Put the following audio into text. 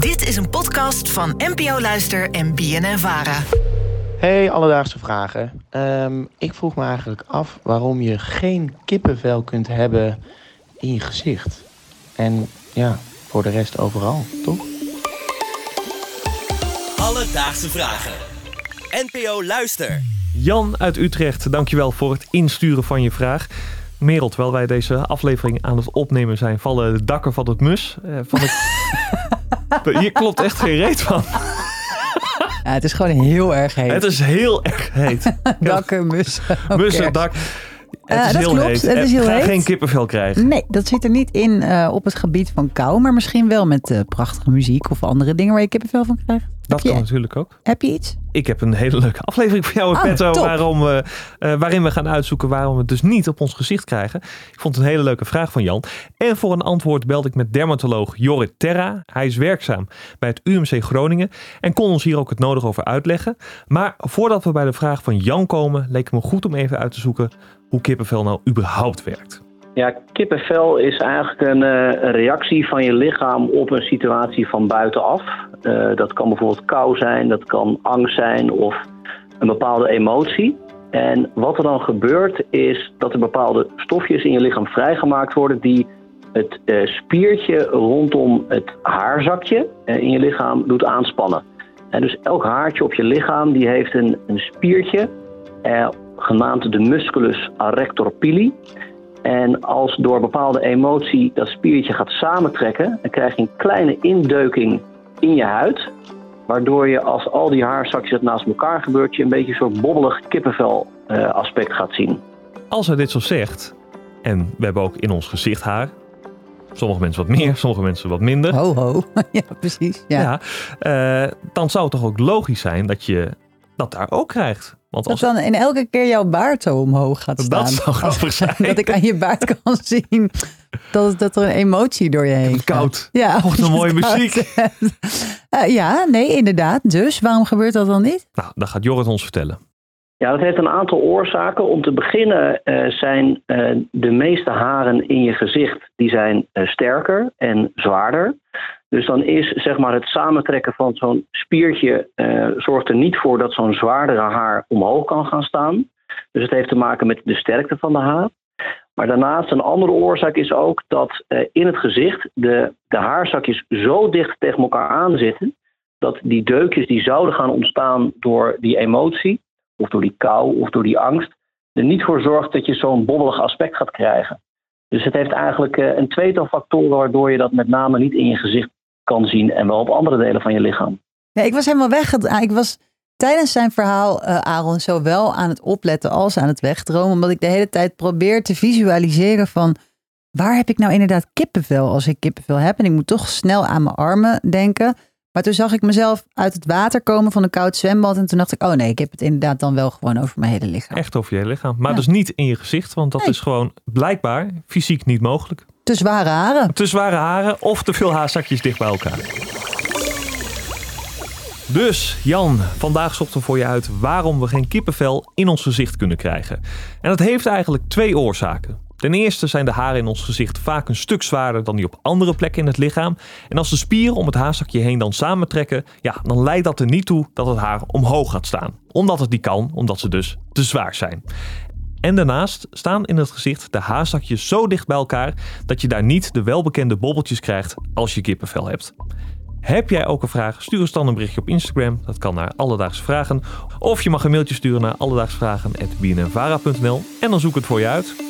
Dit is een podcast van NPO Luister en BNN Vara. Hey, alledaagse vragen. Ehm, ik vroeg me eigenlijk af waarom je geen kippenvel kunt hebben in je gezicht. En ja, voor de rest overal, toch? Alledaagse vragen. NPO Luister. Jan uit Utrecht, dankjewel voor het insturen van je vraag. Merel, terwijl wij deze aflevering aan het opnemen zijn, vallen de dakken van het mus. eh, van het... Hier klopt echt geen reet van. Ja, het is gewoon heel erg heet. Het is heel erg heet. Dakken, mussen. Mussen, dak. Het Ja, is dat heel klopt, heet. het is heel Ga heet. geen kippenvel krijgen. Nee, dat zit er niet in eh, op het gebied van kou, maar misschien wel met eh, prachtige muziek of andere dingen waar je kippenvel van krijgt. Dat kan natuurlijk ook. heb je iets? Ik heb een hele leuke aflevering voor jou Oh, petto. Waarom, eh, waarin we gaan uitzoeken waarom we het dus niet op ons gezicht krijgen. Ik vond het een hele leuke vraag van Jan. En voor een antwoord belde ik met dermatoloog Jorrit Terra. Hij is werkzaam bij het UMC Groningen. En kon ons hier ook het nodig over uitleggen. Maar voordat we bij de vraag van Jan komen, leek het me goed om even uit te zoeken hoe kippenvel nou überhaupt werkt. Ja, kippenvel is eigenlijk een, eh, reactie van je lichaam op een situatie van buitenaf. Eh, dat kan bijvoorbeeld kou zijn, dat kan angst zijn of een bepaalde emotie. En wat er dan gebeurt is dat er bepaalde stofjes in je lichaam vrijgemaakt worden die het eh, spiertje rondom het haarzakje in je lichaam doet aanspannen. En dus elk haartje op je lichaam die heeft een, een spiertje genaamd de musculus arrector pili. En als door bepaalde emotie dat spiertje gaat samentrekken, dan krijg je een kleine indeuking in je huid. Waardoor je als al die haarzakjes het naast elkaar gebeurt, je een beetje een soort bobbelig kippenvel eh, aspect gaat zien. Als hij dit zo zegt, en we hebben ook in ons gezicht haar. Sommige mensen wat meer, sommige mensen wat minder. Ho, ho. ja, precies. Ja. Ja, eh, dan zou het toch ook logisch zijn dat je dat daar ook krijgt. Want Dat als dan in elke keer jouw baard zo omhoog gaat staan. Dat zou grappig zijn. Dat ik aan je baard kan zien dat, dat er een emotie door je heen gaat. koud. Ja, wat een mooie koud muziek. Eh, ja, nee, inderdaad. Dus waarom gebeurt dat dan niet? Nou, dat gaat Jorrit ons vertellen. Ja, dat heeft een aantal oorzaken. Om te beginnen eh, zijn eh, de meeste haren in je gezicht die zijn, eh, sterker en zwaarder. Dus dan is zeg maar, het samentrekken van zo'n spiertje zorgt er niet voor dat zo'n zwaardere haar omhoog kan gaan staan. Dus het heeft te maken met de sterkte van de haar. Maar daarnaast een andere oorzaak is ook dat in het gezicht de, de haarzakjes zo dicht tegen elkaar aan zitten. Dat die deukjes die zouden gaan ontstaan door die emotie, of door die kou of door die angst, er niet voor zorgt dat je zo'n bobbelig aspect gaat krijgen. Dus het heeft eigenlijk eh, een tweetal factoren waardoor je dat met name niet in je gezicht kan zien en wel op andere delen van je lichaam. Nee, ik was helemaal weg. Ik was tijdens zijn verhaal, eh Aaron, zowel aan het opletten als aan het wegdromen. Omdat ik de hele tijd probeer te visualiseren van... waar heb ik nou inderdaad kippenvel als ik kippenvel heb? En ik moet toch snel aan mijn armen denken. Maar toen zag ik mezelf uit het water komen van een koud zwembad. En toen dacht ik, oh nee, ik heb het inderdaad dan wel gewoon over mijn hele lichaam. Echt over je hele lichaam. Maar Ja. dus niet in je gezicht, want dat Nee. is gewoon blijkbaar fysiek niet mogelijk. Te zware haren. Te zware haren of te veel haarzakjes dicht bij elkaar. Dus Jan, vandaag zochten we voor je uit waarom we geen kippenvel in ons gezicht kunnen krijgen. En dat heeft eigenlijk twee oorzaken. Ten eerste zijn de haren in ons gezicht vaak een stuk zwaarder dan die op andere plekken in het lichaam. En als de spieren om het haarzakje heen dan samentrekken, ja, dan leidt dat er niet toe dat het haar omhoog gaat staan. Omdat het niet kan, omdat ze dus te zwaar zijn. En daarnaast staan in het gezicht de haarzakjes zo dicht bij elkaar dat je daar niet de welbekende bobbeltjes krijgt als je kippenvel hebt. Heb jij ook een vraag? Stuur ons dan een berichtje op Instagram. Dat kan naar Alledaagse Vragen. Of je mag een mailtje sturen naar alledaagsvragen.bnnvara.nl en dan zoek ik het voor je uit.